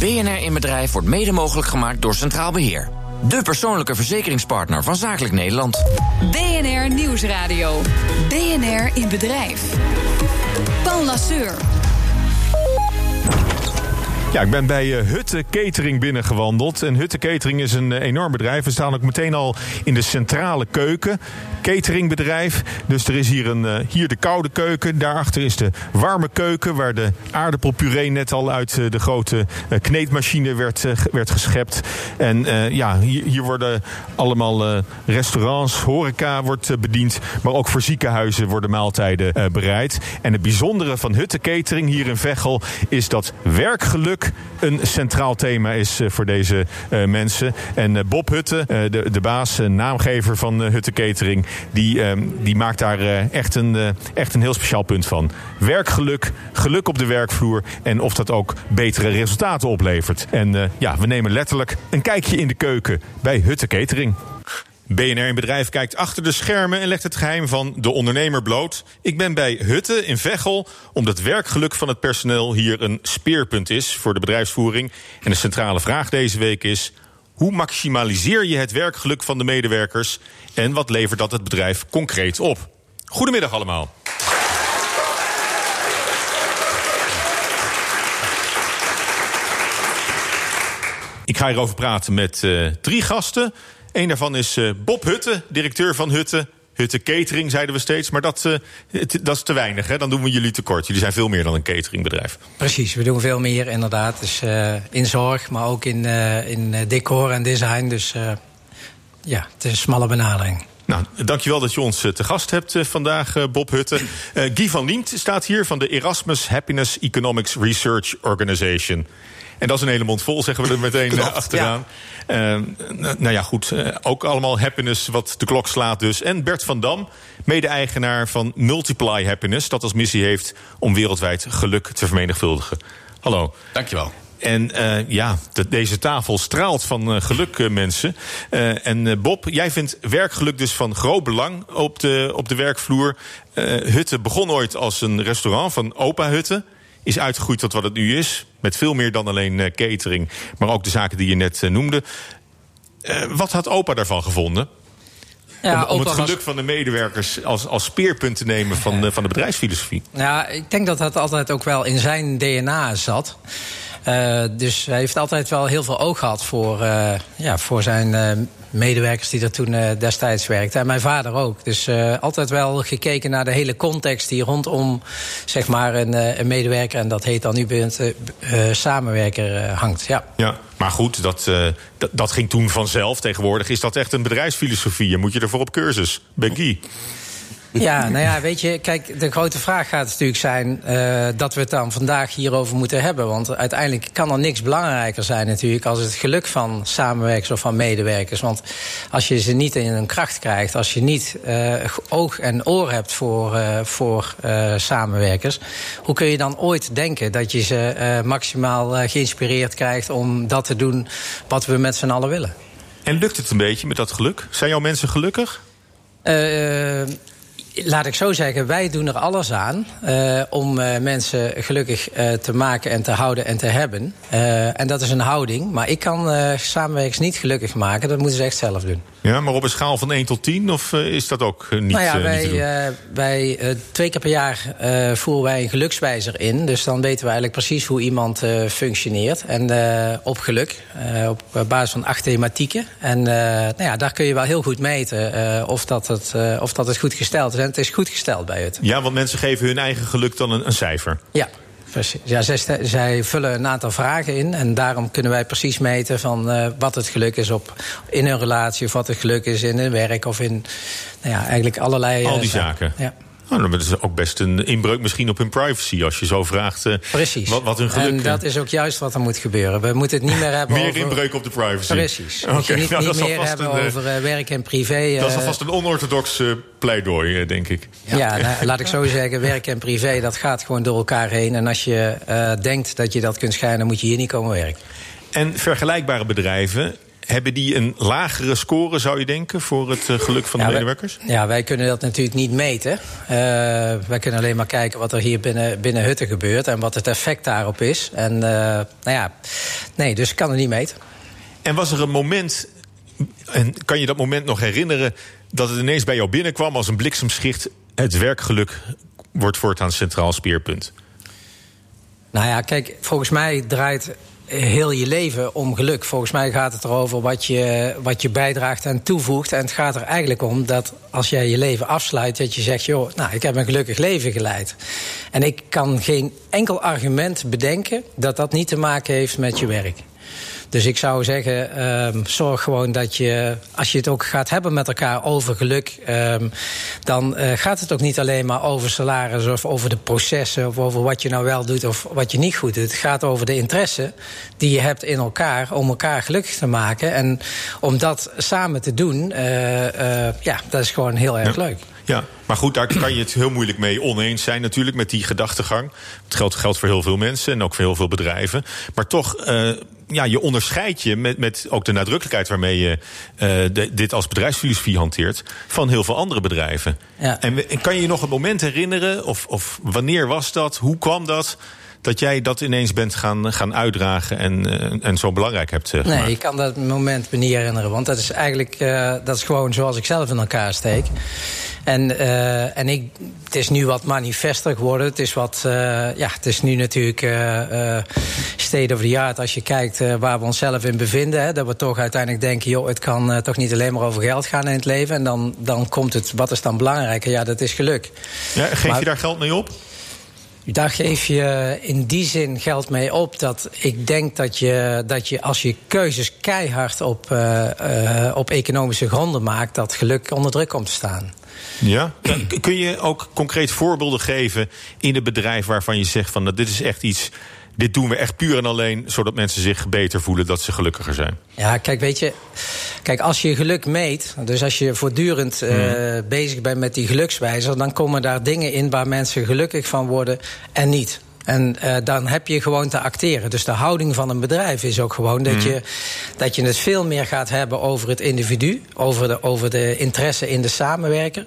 BNR in Bedrijf wordt mede mogelijk gemaakt door Centraal Beheer. De persoonlijke verzekeringspartner van Zakelijk Nederland. BNR Nieuwsradio. BNR in Bedrijf. Paul Lasseur. Ja, ik ben bij uh, Hutte Catering binnengewandeld. En Hutte Catering is een uh, enorm bedrijf. We staan ook meteen al in de centrale keuken. Cateringbedrijf. Dus er is hier, een, uh, hier de koude keuken. Daarachter is de warme keuken. Waar de aardappelpuree net al uit de grote kneedmachine werd, werd geschept. En ja, hier, hier, worden allemaal restaurants, horeca wordt bediend. Maar ook voor ziekenhuizen worden maaltijden bereid. En het bijzondere van Hutte Catering hier in Veghel is dat werkgeluk een centraal thema is voor deze uh, mensen. En uh, Bob Hutte, de, de baas, naamgever van Hutte Catering, die, die maakt daar echt, een, echt een heel speciaal punt van. Werkgeluk, geluk op de werkvloer en of dat ook betere resultaten oplevert. En ja, we nemen letterlijk een kijkje in de keuken bij Hutte Catering. BNR in Bedrijf kijkt achter de schermen en legt het geheim van de ondernemer bloot. Ik ben bij Hutte in Veghel, omdat werkgeluk van het personeel hier een speerpunt is voor de bedrijfsvoering. En de centrale vraag deze week is: hoe maximaliseer je het werkgeluk van de medewerkers en wat levert dat het bedrijf concreet op? Goedemiddag allemaal. Ik ga hierover praten met uh, drie gasten. Een daarvan is uh, Bob Hutte, directeur van Hutte. Hutte Catering, zeiden we steeds. Maar dat, uh, dat is te weinig, hè? dan doen we jullie tekort. Jullie zijn veel meer dan een cateringbedrijf. Precies, we doen veel meer inderdaad. Dus in zorg, maar ook in, in decor en design. Dus ja, het is een smalle benadering. Nou, dankjewel dat je ons te gast hebt vandaag, Bob Hutte. Guy van Liemt staat hier van de Erasmus Happiness Economics Research Organization. En dat is een hele mond vol, zeggen we er meteen Klopt, achteraan. Ja. Uh, nou ja, goed. Uh, ook allemaal happiness wat de klok slaat dus. En Bert van Dam, mede-eigenaar van Multiply Happiness... dat als missie heeft om wereldwijd geluk te vermenigvuldigen. Hallo. Dankjewel. En uh, ja, de, deze tafel straalt van uh, geluk, uh, mensen. en Bob, jij vindt werkgeluk dus van groot belang op de, op de werkvloer. Hutte begon ooit als een restaurant van Opa Hutte is uitgegroeid tot wat het nu is. Met veel meer dan alleen eh, catering, maar ook de zaken die je net eh, noemde. Uh, wat had opa daarvan gevonden? Ja, om, om het geluk van de medewerkers als, als speerpunt te nemen van, de, van de bedrijfsfilosofie. Ja, ik denk dat dat altijd ook wel in zijn DNA zat. Uh, dus hij heeft altijd wel heel veel oog gehad voor, uh, ja, voor zijn uh, medewerkers die er toen destijds werkten. En mijn vader ook. Dus altijd wel gekeken naar de hele context die rondom zeg maar, een, een medewerker, en dat heet dan nu bij samenwerker, hangt. Ja. ja, maar goed, dat, dat, ging toen vanzelf. Tegenwoordig is dat echt een bedrijfsfilosofie. En moet je ervoor op cursus. Becky. Ja, nou ja, weet je, kijk, de grote vraag gaat natuurlijk zijn uh, dat we het dan vandaag hierover moeten hebben. Want uiteindelijk kan er niks belangrijker zijn natuurlijk als het geluk van samenwerkers of van medewerkers. Want als je ze niet in hun kracht krijgt, als je niet uh, oog en oor hebt voor, uh, voor samenwerkers, hoe kun je dan ooit denken dat je ze maximaal geïnspireerd krijgt om dat te doen wat we met z'n allen willen? En lukt het een beetje met dat geluk? Zijn jouw mensen gelukkig? Uh, Laat ik zo zeggen, wij doen er alles aan uh, om uh, mensen gelukkig uh, te maken en te houden en te hebben. en dat is een houding. Maar ik kan samenwerkers niet gelukkig maken. Dat moeten ze echt zelf doen. Ja, maar op een schaal van 1 tot 10? Of is dat ook niet, nou ja, niet wij, twee keer per jaar voeren wij een gelukswijzer in. Dus dan weten we eigenlijk precies hoe iemand functioneert. En op geluk, op basis van acht thematieken. En nou ja, daar kun je wel heel goed meten of, dat het, of dat het goed gesteld is het is goed gesteld bij het. Ja, want mensen geven hun eigen geluk dan een, een cijfer. Ja. Precies. Ja, zij, zij, vullen een aantal vragen in. En daarom kunnen wij precies meten van uh, wat het geluk is op, in een relatie... of wat het geluk is in een werk of in nou ja, eigenlijk allerlei... Al die uh, zaken. Ja. Nou, dat is ook best een inbreuk misschien op hun privacy... als je zo vraagt uh, Precies. Wat, wat, hun geluk... En dat is ook juist wat er moet gebeuren. We moeten het niet meer hebben meer over... inbreuk op de privacy. Precies. Okay. je niet, nou, niet meer hebben een, over uh, werk en privé. Dat is alvast een onorthodox uh, pleidooi, denk ik. Ja, ja nou, laat ik zo zeggen. Werk en privé, dat gaat gewoon door elkaar heen. En als je denkt dat je dat kunt schijnen... moet je hier niet komen werken. En vergelijkbare bedrijven hebben die een lagere score, zou je denken, voor het uh, geluk van de ja, medewerkers? Wij, ja, wij kunnen dat natuurlijk niet meten. Uh, wij kunnen alleen maar kijken wat er hier binnen, binnen Hutten gebeurt en wat het effect daarop is. En uh, nou ja, Nee, dus ik kan het niet meten. En was er een moment, en kan je dat moment nog herinneren, dat het ineens bij jou binnenkwam als een bliksemschicht: het werkgeluk wordt voortaan centraal speerpunt? Nou ja, kijk, volgens mij draait heel je leven om geluk. Volgens mij gaat het erover wat je, wat je bijdraagt en toevoegt. En het gaat er eigenlijk om dat als jij je leven afsluit, dat je zegt: joh, nou, ik heb een gelukkig leven geleid. En ik kan geen enkel argument bedenken dat dat niet te maken heeft met je werk. Dus ik zou zeggen, um, zorg gewoon dat je, als je het ook gaat hebben met elkaar over geluk, um, dan uh, gaat het ook niet alleen maar over salaris of over de processen of over wat je nou wel doet of wat je niet goed doet. Het gaat over de interesse die je hebt in elkaar om elkaar gelukkig te maken. En om dat samen te doen, uh, uh, ja, dat is gewoon heel erg ja. leuk. Ja, maar goed, daar kan je het heel moeilijk mee oneens zijn natuurlijk met die gedachtegang. Het geldt, geldt voor heel veel mensen en ook voor heel veel bedrijven. Maar toch, uh, ja, je onderscheidt je met, met ook de nadrukkelijkheid waarmee je uh, de, dit als bedrijfsfilosofie hanteert van heel veel andere bedrijven. Ja. En, en kan je je nog een moment herinneren, of, of wanneer was dat, hoe kwam dat? Dat jij dat ineens bent gaan, gaan uitdragen en, uh, en zo belangrijk hebt uh, Nee, ik kan dat moment me niet herinneren. Want dat is eigenlijk uh, dat is gewoon zoals ik zelf in elkaar steek. En, uh, en ik, het is nu wat manifester geworden. Het is, wat, uh, ja, het is nu natuurlijk uh, state of the art als je kijkt waar we onszelf in bevinden. Hè, dat we toch uiteindelijk denken, joh, het kan toch niet alleen maar over geld gaan in het leven. En dan, dan komt het, wat is dan belangrijker? Ja, dat is geluk. Ja, geef maar, je daar geld mee op? Daar geef je in die zin geld mee op dat ik denk dat je, dat je als je keuzes keihard op, uh, uh, op economische gronden maakt, dat geluk onder druk komt te staan. Ja? Kun je ook concreet voorbeelden geven in het bedrijf waarvan je zegt van nou, dit is echt iets. Dit doen we echt puur en alleen zodat mensen zich beter voelen, dat ze gelukkiger zijn. Ja, kijk, weet je, kijk, als je geluk meet, dus als je voortdurend uh, mm. bezig bent met die gelukswijzer, dan komen daar dingen in waar mensen gelukkig van worden en niet. En uh, dan heb je gewoon te acteren. Dus de houding van een bedrijf is ook gewoon dat, mm. je, dat je het veel meer gaat hebben over het individu, over de, over de interesse in de samenwerker.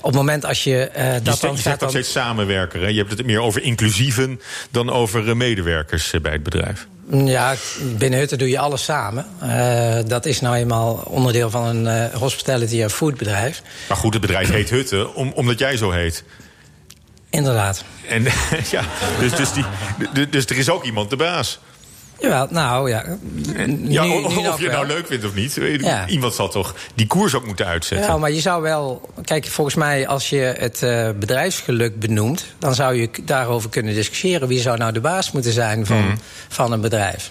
Op het moment als je uh, dat je dan. Je zegt nog steeds samenwerker. Hè? Je hebt het meer over inclusieven dan over medewerkers bij het bedrijf. Ja, binnen Hutten doe je alles samen. Uh, dat is nou eenmaal onderdeel van een hospitality- en foodbedrijf. Maar goed, het bedrijf heet Hutten om, omdat jij zo heet. Inderdaad. En, ja, dus, dus, die, dus er is ook iemand de baas. Jawel, nou ja. ja nu, of, nu of je het nou leuk vindt of niet. Ja. Iemand zal toch die koers ook moeten uitzetten. Ja, maar je zou wel. Kijk, volgens mij, als je het uh, bedrijfsgeluk benoemt. dan zou je daarover kunnen discussiëren. Wie zou nou de baas moeten zijn van, mm. van een bedrijf?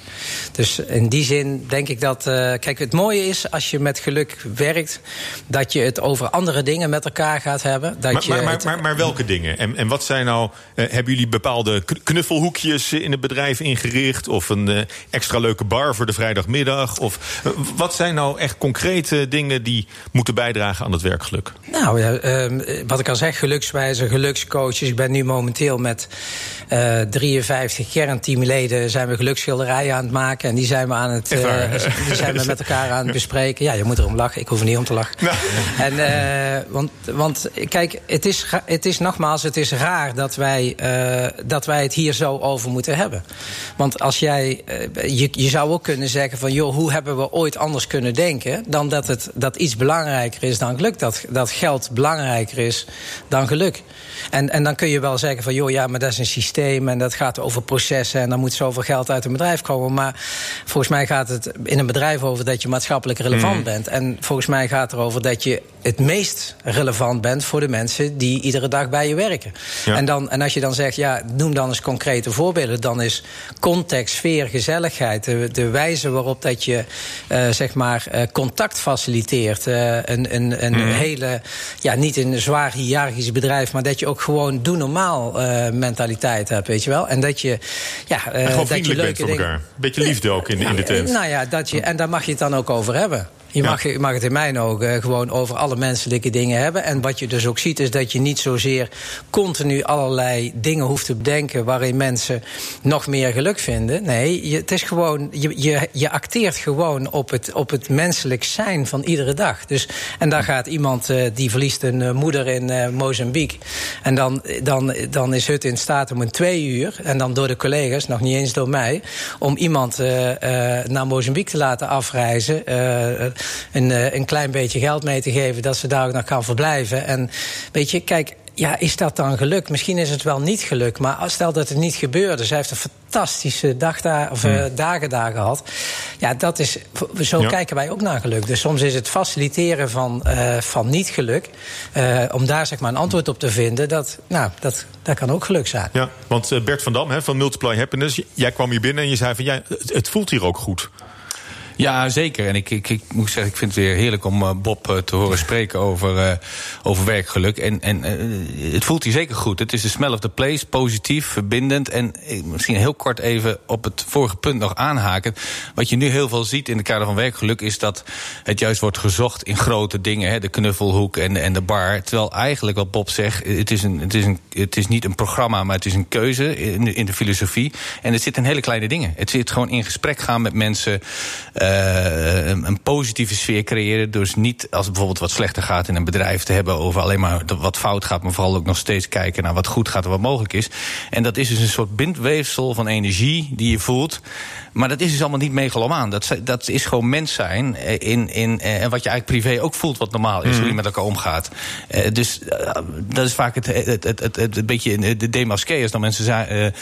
Dus in die zin denk ik dat. Uh, kijk, het mooie is als je met geluk werkt. dat je het over andere dingen met elkaar gaat hebben. Dat maar, je maar, maar, het, maar, maar welke dingen? En, en wat zijn nou. Uh, hebben jullie bepaalde knuffelhoekjes in het bedrijf ingericht? Of een extra leuke bar voor de vrijdagmiddag? Of uh, wat zijn nou echt concrete dingen die moeten bijdragen aan het werkgeluk? Nou uh, wat ik al zeg, gelukswijzer, gelukscoaches. Ik ben nu momenteel met uh, 53 kernteamleden zijn we geluksschilderijen aan het maken. En die zijn we aan het die zijn we met elkaar aan het bespreken. Ja, je moet erom lachen. Ik hoef er niet om te lachen. Nou. En, want, want kijk, het is, het is nogmaals, het is raar dat wij, dat wij het hier zo over moeten hebben. Want als jij je, je zou ook kunnen zeggen van... joh, hoe hebben we ooit anders kunnen denken... dan dat, het, dat iets belangrijker is dan geluk. Dat, dat geld belangrijker is dan geluk. En, en dan kun je wel zeggen van... joh, ja, maar dat is een systeem en dat gaat over processen... en dan moet zoveel geld uit een bedrijf komen. Maar volgens mij gaat het in een bedrijf over... dat je maatschappelijk relevant mm. bent. En volgens mij gaat het erover dat je het meest relevant bent... voor de mensen die iedere dag bij je werken. Ja. En, dan, en als je dan zegt, ja, noem dan eens concrete voorbeelden... dan is context, sfeer, gezelligheid... de, de wijze waarop dat je uh, zeg maar uh, contact faciliteert... Uh, een, een, een mm. hele, ja, niet een zwaar hiërarchisch bedrijf... maar dat je ook gewoon doe normaal mentaliteit hebt, weet je wel. En dat je, ja, en gewoon vriendelijk bent voor elkaar. Beetje liefde ook in, in de tent. Nou ja, dat je, en daar mag je het dan ook over hebben. Je mag, je mag het in mijn ogen gewoon over alle menselijke dingen hebben. En wat je dus ook ziet, is dat je niet zozeer continu allerlei dingen hoeft te bedenken waarin mensen nog meer geluk vinden. Nee, je, het is gewoon, je, je, je acteert gewoon op het, op het menselijk zijn van iedere dag. Dus, en daar gaat iemand uh, die verliest een uh, moeder in uh, Mozambique. En dan, dan, dan is het in staat om een twee uur, en dan door de collega's, nog niet eens door mij, om iemand naar Mozambique te laten afreizen een, eh, een klein beetje geld mee te geven... dat ze daar ook nog kan verblijven. En weet je, kijk, ja, is dat dan geluk? Misschien is het wel niet geluk, maar stel dat het niet gebeurde. Zij heeft een fantastische dag daar, of, uh, dagen daar gehad. Ja, dat is, zo ja. kijken wij ook naar geluk. Dus soms is het faciliteren van, uh, van niet geluk... Uh, om daar zeg maar een antwoord op te vinden... dat, nou, dat, dat kan ook geluk zijn. Ja, want Bert van Dam hè, van Multiply Happiness... jij kwam hier binnen en je zei van... Ja, het, het voelt hier ook goed. Ja, zeker. En ik, ik, ik moet zeggen, ik vind het weer heerlijk om uh, Bob uh, te horen spreken over, uh, over werkgeluk. En, en het voelt hier zeker goed. Het is de smell of the place, positief, verbindend. En misschien heel kort even op het vorige punt nog aanhaken. Wat je nu heel veel ziet in het kader van werkgeluk... is dat het juist wordt gezocht in grote dingen. Hè, de knuffelhoek en, en de bar. Terwijl eigenlijk wat Bob zegt, het is, een, het, is een, het is niet een programma... maar het is een keuze in de, in de filosofie. En het zit in hele kleine dingen. Het zit gewoon in gesprek gaan met mensen... een, een, positieve sfeer creëren. Dus niet als het bijvoorbeeld wat slechter gaat in een bedrijf te hebben over alleen maar wat fout gaat, maar vooral ook nog steeds kijken naar wat goed gaat en wat mogelijk is. En dat is dus een soort bindweefsel van energie die je voelt. Maar dat is dus allemaal niet megalomaan. Dat, dat is gewoon mens zijn. In, in, en wat je eigenlijk privé ook voelt wat normaal is. Mm. Hoe je met elkaar omgaat. Uh, dus uh, dat is vaak het, het, het, het, het, beetje de demasqué. Als dan mensen zijn,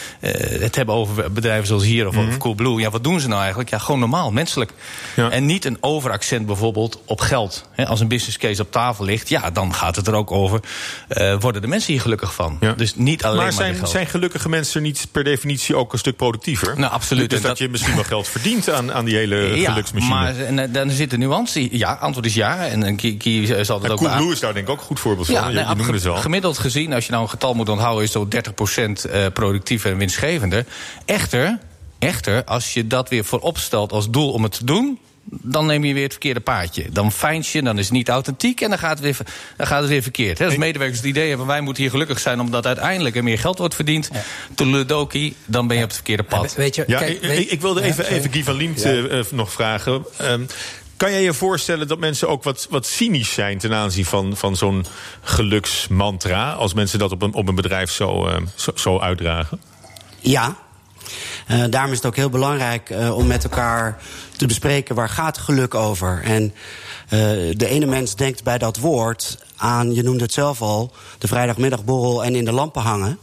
het hebben over bedrijven zoals hier of mm. over Coolblue. Ja, wat doen ze nou eigenlijk? Ja, gewoon normaal, menselijk. Ja. En niet een overaccent bijvoorbeeld op geld. He, als een business case op tafel ligt, ja, dan gaat het er ook over. worden de mensen hier gelukkig van? Ja. Dus niet alleen maar, maar zijn, geld. zijn gelukkige mensen niet per definitie ook een stuk productiever? Nou, absoluut. Dus dat, dat je misschien wel geld verdient aan, aan die hele ja, geluksmachine. maar en, dan zit de nuance. Ja, antwoord is ja. En, en Kie zal het ook Coolblue is daar denk ik ook een goed voorbeeld van. Ja, je, je noemde ze al. Gemiddeld gezien, als je nou een getal moet onthouden... is zo 30% productiever en winstgevender. Echter, echter, als je dat weer voorop stelt als doel om het te doen dan neem je weer het verkeerde paadje. Dan fijns je, dan is het niet authentiek en dan gaat het weer, dan gaat het weer verkeerd. Als medewerkers het idee hebben, wij moeten hier gelukkig zijn... omdat uiteindelijk er meer geld wordt verdiend. Ja. Dan ben je op het verkeerde pad. Weet je, ja, kijk, ik, ik, wilde even, even Guy van Liemt ja. uh, nog vragen. Um, kan jij je voorstellen dat mensen ook wat, wat cynisch zijn... ten aanzien van, van zo'n geluksmantra... als mensen dat op een, op een bedrijf zo, uh, zo, zo uitdragen? Ja, uh, daarom is het ook heel belangrijk uh, om met elkaar te bespreken waar gaat geluk over. En uh, de ene mens denkt bij dat woord aan, je noemde het zelf al, de vrijdagmiddagborrel en in de lampen hangen.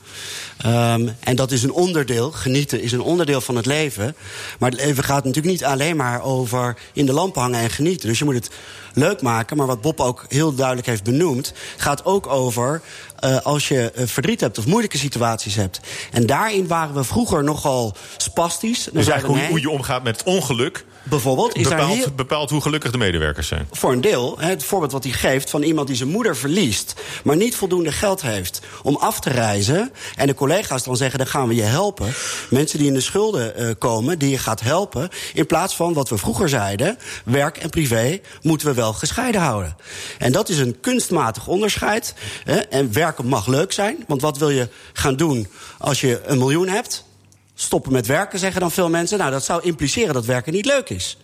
Um, en dat is een onderdeel, genieten is een onderdeel van het leven. Maar het leven gaat natuurlijk niet alleen maar over in de lampen hangen en genieten. Dus je moet het leuk maken. Maar wat Bob ook heel duidelijk heeft benoemd, gaat ook over uh, als je uh, verdriet hebt of moeilijke situaties hebt. En daarin waren we vroeger nogal spastisch. Dus eigenlijk hoe, hoe je omgaat met het ongeluk. Bijvoorbeeld, is bepaalt, heel... bepaalt hoe gelukkig de medewerkers zijn. Voor een deel. Het voorbeeld wat hij geeft van iemand die zijn moeder verliest... maar niet voldoende geld heeft om af te reizen... en de collega's dan zeggen, dan gaan we je helpen. Mensen die in de schulden uh, komen, die je gaat helpen... in plaats van wat we vroeger zeiden... werk en privé moeten we wel gescheiden houden. En dat is een kunstmatig onderscheid. En werken mag leuk zijn, want wat wil je gaan doen als je een miljoen hebt stoppen met werken, zeggen dan veel mensen. Nou, dat zou impliceren dat werken niet leuk is.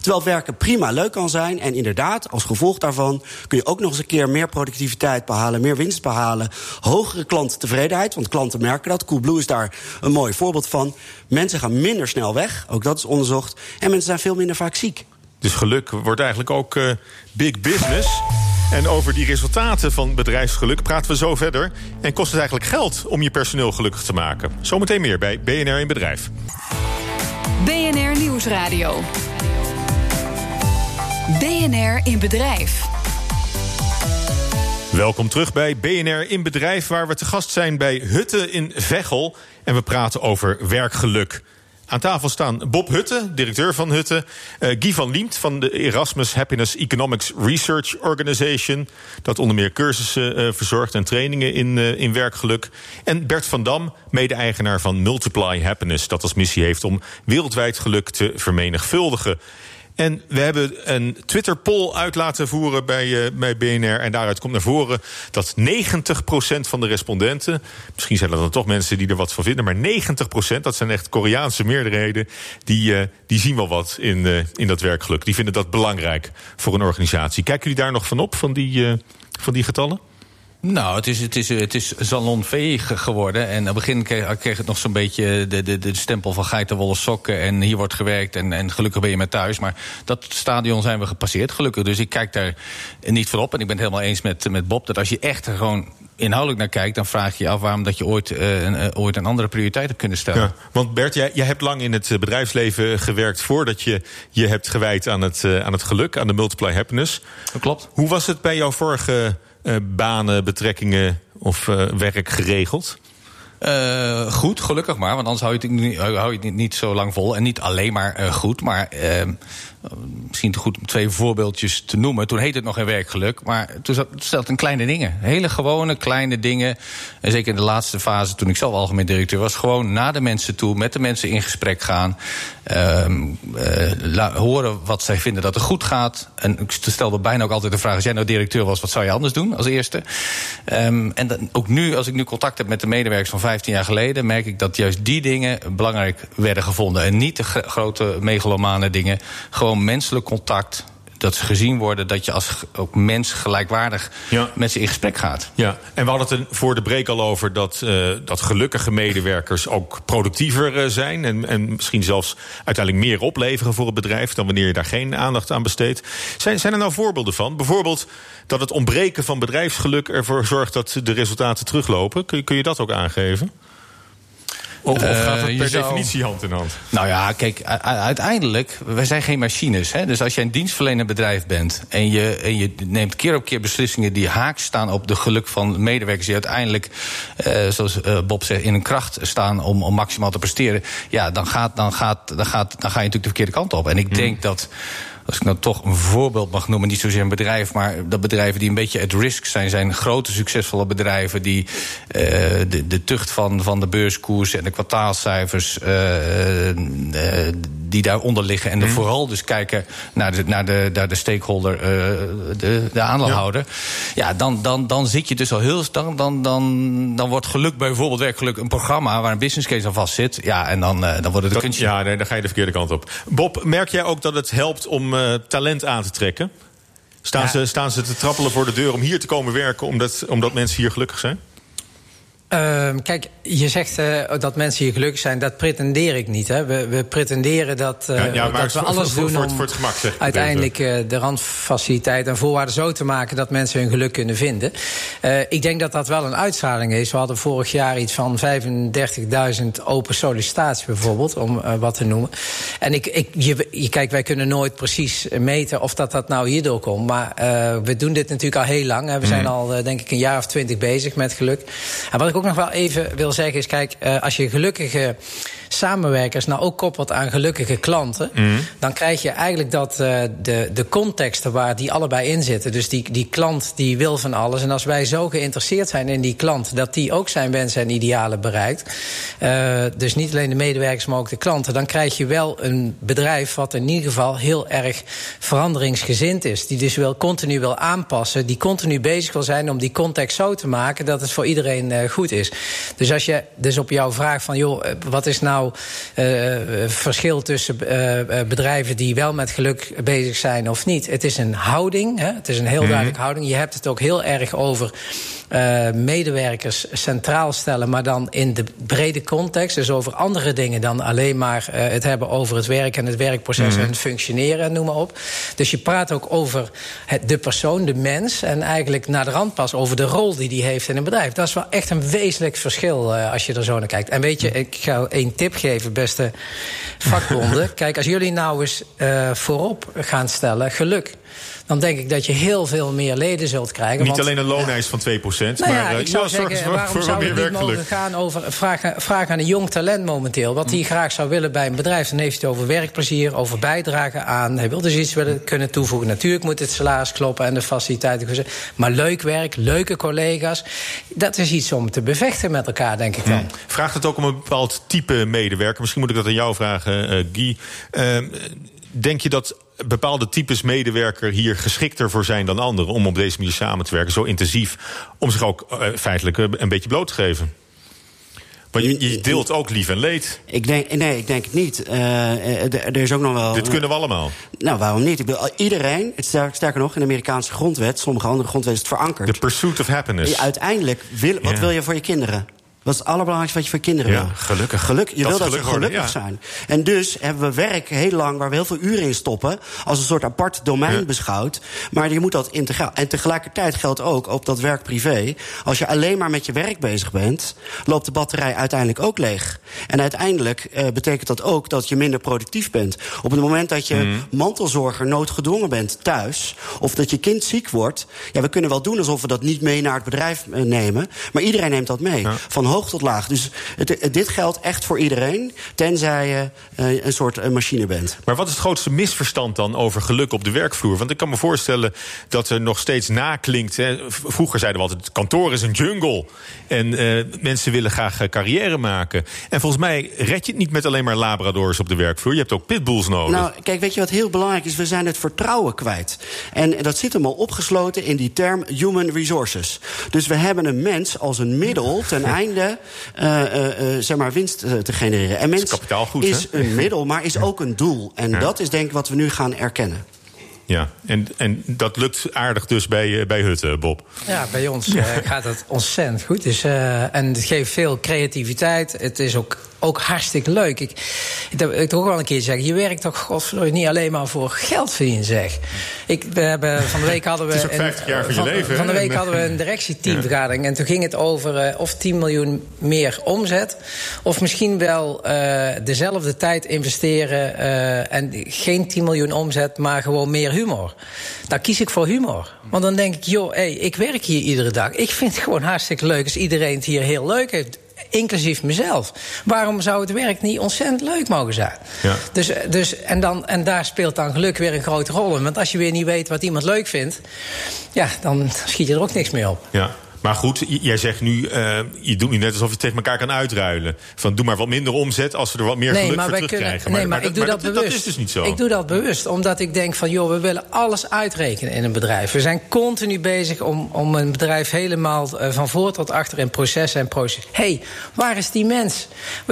Terwijl werken prima leuk kan zijn. En inderdaad, als gevolg daarvan kun je ook nog eens een keer meer productiviteit behalen, meer winst behalen, hogere klanttevredenheid. Want klanten merken dat. Coolblue is daar een mooi voorbeeld van. Mensen gaan minder snel weg, ook dat is onderzocht. En mensen zijn veel minder vaak ziek. Dus geluk wordt eigenlijk ook uh, big business. En over die resultaten van bedrijfsgeluk praten we zo verder. En kost het eigenlijk geld om je personeel gelukkig te maken? Zometeen meer bij BNR in Bedrijf. BNR Nieuwsradio. BNR in Bedrijf. Welkom terug bij BNR in Bedrijf, waar we te gast zijn bij Hutte in Veghel. En we praten over werkgeluk. Aan tafel staan Bob Hutte, directeur van Hutte. Uh, Guy van Liemt van de Erasmus Happiness Economics Research Organization. Dat onder meer cursussen uh, verzorgt en trainingen in, uh, in werkgeluk. En Bert van Dam, mede-eigenaar van Multiply Happiness. Dat als missie heeft om wereldwijd geluk te vermenigvuldigen. En we hebben een Twitter-poll uit laten voeren bij, uh, bij BNR. En daaruit komt naar voren dat 90% van de respondenten. Misschien zijn dat dan toch mensen die er wat van vinden. Maar 90%, dat zijn echt Koreaanse meerderheden. Die, uh, die zien wel wat in, uh, in dat werkgeluk. Die vinden dat belangrijk voor een organisatie. Kijken jullie daar nog van op, van die, van die getallen? Nou, het is, het is, het is salonveeg geworden. En aan het begin kreeg, kreeg het nog zo'n beetje de, de, de stempel van geitenwolle sokken. En hier wordt gewerkt en, en gelukkig ben je met thuis. Maar dat stadion zijn we gepasseerd, gelukkig. Dus ik kijk daar niet voor op. En ik ben het helemaal eens met, met Bob. Dat als je echt er gewoon inhoudelijk naar kijkt, dan vraag je je af waarom dat je ooit, uh, een, uh, ooit een andere prioriteit hebt kunnen stellen. Ja, want Bert, jij, jij hebt lang in het bedrijfsleven gewerkt voordat je je hebt gewijd aan het, uh, aan het geluk, aan de multiply happiness. Dat klopt. Hoe was het bij jouw vorige uh, banen, betrekkingen of uh, werk geregeld? Uh, goed, gelukkig maar. Want anders hou je het niet, hou je het niet, zo lang vol. En niet alleen maar goed, maar uh, misschien te goed om twee voorbeeldjes te noemen. Toen heette het nog geen werkgeluk, maar toen zat het in kleine dingen. Hele gewone kleine dingen. En zeker in de laatste fase, toen ik zelf algemeen directeur was, gewoon naar de mensen toe, met de mensen in gesprek gaan. Uh, horen wat zij vinden dat er goed gaat. En ik stelde bijna ook altijd de vraag: als jij nou directeur was, wat zou je anders doen als eerste? Um, en dan, ook nu, als ik nu contact heb met de medewerkers van 15 jaar geleden, merk ik dat juist die dingen belangrijk werden gevonden. En niet de grote megalomane dingen. Gewoon menselijk contact dat ze gezien worden dat je als ook mens gelijkwaardig ja. met ze in gesprek gaat. Ja, en we hadden het voor de break al over dat, uh, dat gelukkige medewerkers ook productiever uh, zijn. En, en misschien zelfs uiteindelijk meer opleveren voor het bedrijf dan wanneer je daar geen aandacht aan besteedt. Zijn, zijn er nou voorbeelden van? Bijvoorbeeld dat het ontbreken van bedrijfsgeluk ervoor zorgt dat de resultaten teruglopen. Kun kun je dat ook aangeven? Of, of gaat het per zou... definitie hand in hand? Nou ja, kijk, uiteindelijk, wij zijn geen machines. Hè? Dus als je een dienstverlenend bedrijf bent... en je, en je neemt keer op keer beslissingen die haaks staan... op de geluk van medewerkers die uiteindelijk, uh, zoals uh, Bob zegt... in een kracht staan om, om maximaal te presteren... ja, dan, gaat, dan, gaat, dan, gaat, dan ga je natuurlijk de verkeerde kant op. En ik hmm. denk dat als ik nou toch een voorbeeld mag noemen, niet zozeer een bedrijf, maar dat bedrijven die een beetje at risk zijn, zijn grote succesvolle bedrijven die uh, de, de tucht van, van de beurskoers en de kwartaalcijfers uh, uh, die daaronder liggen. En mm. vooral dus kijken naar de, naar de, naar de stakeholder, de, de aandeelhouder. Ja, ja, dan, dan, dan zit je dus al heel. Dan, dan, dan, dan wordt geluk bijvoorbeeld werkgeluk een programma waar een business case aan vast zit. Ja, en dan, dan worden de kunstje. Ja, nee, dan ga je de verkeerde kant op. Bob, merk jij ook dat het helpt om uh, talent aan te trekken? Staan, ja. ze, staan ze te trappelen voor de deur om hier te komen werken... omdat, omdat mensen hier gelukkig zijn? Uh, kijk, je zegt uh, dat mensen hier gelukkig zijn. Dat pretendeer ik niet. Hè. We, we pretenderen dat, uh, ja, ja, dat we voor, alles voor, doen voor, voor het, gemak, om uiteindelijk uh, de randfaciliteiten en voorwaarden zo te maken dat mensen hun geluk kunnen vinden. ik denk dat dat wel een uitstraling is. We hadden vorig jaar iets van 35.000 open sollicitaties bijvoorbeeld, om wat te noemen. En ik, ik, je, je, kijk, wij kunnen nooit precies meten of dat, dat nou hierdoor komt. Maar we doen dit natuurlijk al heel lang. Hè. We zijn mm. al denk ik een jaar of twintig bezig met geluk. En wat ik ook ook nog wel even wil zeggen is... kijk, uh, als je gelukkige samenwerkers nou ook koppelt aan gelukkige klanten... Mm. dan krijg je eigenlijk dat uh, de, de contexten waar die allebei in zitten... dus die, die klant die wil van alles... en als wij zo geïnteresseerd zijn in die klant... dat die ook zijn wensen en idealen bereikt... Uh, dus niet alleen de medewerkers, maar ook de klanten... dan krijg je wel een bedrijf wat in ieder geval heel erg veranderingsgezind is. Die dus wel continu wil aanpassen. Die continu bezig wil zijn om die context zo te maken... dat het voor iedereen uh, goed is. Dus als je dus op jouw vraag van... joh, wat is nou uh, verschil tussen uh, bedrijven die wel met geluk bezig zijn of niet. Het is een houding, hè? het is een heel mm -hmm. duidelijke houding. Je hebt het ook heel erg over uh, medewerkers centraal stellen, maar dan in de brede context. Dus over andere dingen dan alleen maar uh, het hebben over het werk en het werkproces mm -hmm. en het functioneren, noem maar op. Dus je praat ook over het, de persoon, de mens, en eigenlijk naar de rand pas over de rol die die heeft in een bedrijf. Dat is wel echt een wezenlijk verschil uh, als je er zo naar kijkt. En weet je, ik ga één tip geven, beste vakbonden. Kijk, als jullie nou eens voorop gaan stellen, geluk dan denk ik dat je heel veel meer leden zult krijgen. Niet want, alleen een loonijs van 2%, nou maar ja, ik zou zeggen, voor, waarom zou meer niet mogen gaan over... Vraag, vraag aan een jong talent momenteel, wat hij graag zou willen bij een bedrijf. Dan heeft hij het over werkplezier, over bijdragen aan... hij wil dus iets willen kunnen toevoegen. Natuurlijk moet het salaris kloppen en de faciliteiten... maar leuk werk, leuke collega's... dat is iets om te bevechten met elkaar, denk ik dan. Hmm. Vraagt het ook om een bepaald type medewerker? Misschien moet ik dat aan jou vragen, uh, Guy. Uh, denk je dat bepaalde types medewerker hier geschikter voor zijn dan anderen om op deze manier samen te werken, zo intensief, om zich ook uh, feitelijk een beetje bloot te geven? Want je, je, deelt ook lief en leed. Ik denk, nee, ik denk het niet. Uh, er is ook nog wel. Dit kunnen we allemaal. Nou, waarom niet? Ik bedoel, iedereen, sterker nog, in de Amerikaanse grondwet, sommige andere grondwetten is het verankerd. The pursuit of happiness. Uiteindelijk, wil, wat wil je voor je kinderen? Wat is het allerbelangrijkste wat je voor kinderen ja, wil? gelukkig. Geluk, je dat wil dat gelukkig ze gelukkig worden, ja. zijn. En dus hebben we werk heel lang, waar we heel veel uren in stoppen... als een soort apart domein Ja. beschouwd. Maar je moet dat integraal... En tegelijkertijd geldt ook op dat werk privé... als je alleen maar met je werk bezig bent... loopt de batterij uiteindelijk ook leeg. En uiteindelijk eh, betekent dat ook dat je minder productief bent. Op het moment dat je Mhm. mantelzorger noodgedwongen bent thuis... of dat je kind ziek wordt... ja, we kunnen wel doen alsof we dat niet mee naar het bedrijf eh, nemen... maar iedereen neemt dat mee, Ja. van hoog tot laag. Dus het, dit geldt echt voor iedereen, tenzij je eh, een soort eh, machine bent. Maar wat is het grootste misverstand dan over geluk op de werkvloer? Want ik kan me voorstellen dat er nog steeds naklinkt. Hè. Vroeger zeiden we altijd: het kantoor is een jungle. En eh, mensen willen graag carrière maken. En volgens mij red je het niet met alleen maar Labradors op de werkvloer. Je hebt ook pitbulls nodig. Nou, kijk, weet je wat heel belangrijk is? We zijn het vertrouwen kwijt. En dat zit hem al opgesloten in die term human resources. Dus we hebben een mens als een middel ten einde eh, eh, eh, zeg maar winst te genereren. En mens kapitaalgoed, is hè? een middel, maar is ook een doel. En Ja. dat is denk ik wat we nu gaan erkennen. Ja, en, en dat lukt aardig dus bij, bij Hutte, Bob. Ja, bij ons gaat het ontzettend goed. Dus, eh, en het geeft veel creativiteit. Het is ook, ook hartstikke leuk. Ik, ik, heb- ik ook wel een keer zeggen... je werkt toch godverdomme niet alleen maar voor geld verdienen, zeg. Ik, we hebben, van de week hadden we... Het is ook een- 50 jaar van je leven, Van de week En, hadden we een directieteamvergadering. En toen ging het over eh, of 10 miljoen meer omzet... of misschien wel eh, dezelfde tijd investeren... eh, en geen 10 miljoen omzet, maar gewoon meer humor. Dan kies ik voor humor. Want dan denk ik, joh, hey, ik werk hier iedere dag. Ik vind het gewoon hartstikke leuk als iedereen het hier heel leuk heeft. Inclusief mezelf. Waarom zou het werk niet ontzettend leuk mogen zijn? Ja. Dus, dus, en, dan, en daar speelt dan geluk weer een grote rol in. Want als je weer niet weet wat iemand leuk vindt... ja, dan schiet je er ook niks meer op. Ja. Maar goed, jij zegt nu, eh, je doet nu net alsof je tegen elkaar kan uitruilen. Van doe maar wat minder omzet als we er wat meer geluk voor terugkrijgen. nee, maar, ik doe dat, bewust. Dat is dus niet zo. Ik doe dat bewust, omdat ik denk van... joh, we willen alles uitrekenen in een bedrijf. We zijn continu bezig om, om een bedrijf helemaal eh, van voor tot achter... in processen en proces. Hé, hey, waar is die mens?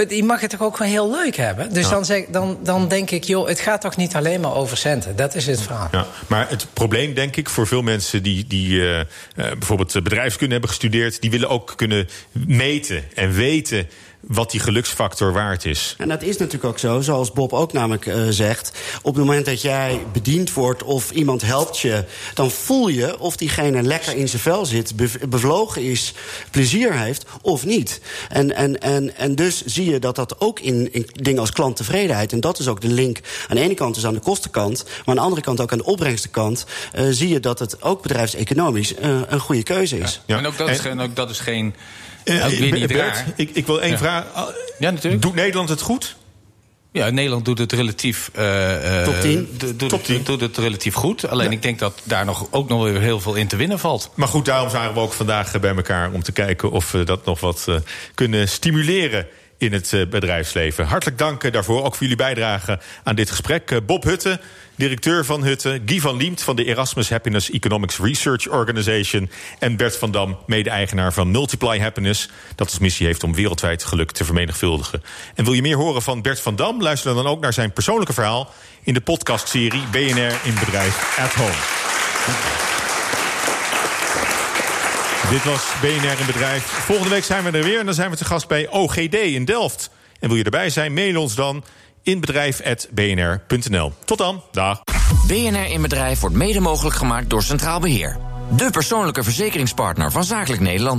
Die mag het toch ook wel heel leuk hebben? Dus dan, zeg, dan, dan denk ik, joh, het gaat toch niet alleen maar over centen? Dat is het verhaal. Ja, maar het probleem, denk ik, voor veel mensen die, die eh, bijvoorbeeld bedrijfskunde gestudeerd, die willen ook kunnen meten en weten wat die geluksfactor waard is. En dat is natuurlijk ook zo, zoals Bob ook namelijk eh, zegt. Op het moment dat jij bediend wordt of iemand helpt je... dan voel je of diegene lekker in zijn vel zit, bev- bevlogen is... plezier heeft of niet. En, en, en, en dus zie je dat dat ook in, in dingen als klanttevredenheid... en dat is ook de link aan de ene kant dus aan de kostenkant... maar aan de andere kant ook aan de opbrengstenkant... eh, zie je dat het ook bedrijfseconomisch eh, een goede keuze is. Ja. En ook dat, is, En- geen- ook dat is geen... Eh, ook weer niet Bert, raar. ik, ik wil één Ja. vraag. Ja, natuurlijk. Doet Nederland het goed? Ja, Nederland doet het relatief. eh, eh, Top 10. do- Doet, Top het, 10. doet het relatief goed. Alleen ik denk dat daar nog, ook nog weer heel veel in te winnen valt. Maar goed, daarom zijn we ook vandaag bij elkaar om te kijken of we dat nog wat eh, kunnen stimuleren in het eh, bedrijfsleven. Hartelijk dank daarvoor, ook voor jullie bijdrage aan dit gesprek. Bob Hutte, directeur van Hutte, Guy van Liemt van de Erasmus Happiness Economics Research Organization en Bert van Dam, mede-eigenaar van Multiply Happiness, dat als missie heeft om wereldwijd geluk te vermenigvuldigen. En wil je meer horen van Bert van Dam? Luister dan ook naar zijn persoonlijke verhaal in de podcastserie BNR in Bedrijf at Home. Dit was BNR in Bedrijf. Volgende week zijn we er weer en dan zijn we te gast bij OGD in Delft. En wil je erbij zijn, mail ons dan inbedrijf.bnr.nl. Tot dan, dag. BNR in Bedrijf wordt mede mogelijk gemaakt door Centraal Beheer. De persoonlijke verzekeringspartner van Zakelijk Nederland.